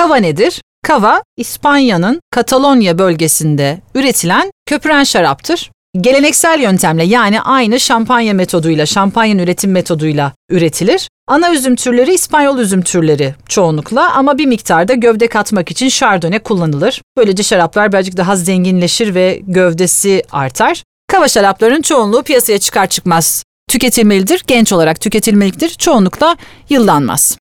Kava nedir? Kava, İspanya'nın Katalonya bölgesinde üretilen köpüren şaraptır. Geleneksel yöntemle yani aynı şampanya metoduyla, şampanya üretim metoduyla üretilir. Ana üzüm türleri İspanyol üzüm türleri çoğunlukla ama bir miktarda gövde katmak için şardone kullanılır. Böylece şaraplar birazcık daha zenginleşir ve gövdesi artar. Kava şarapların çoğunluğu piyasaya çıkar çıkmaz tüketilmelidir, genç olarak tüketilmelidir. Çoğunlukla yıllanmaz.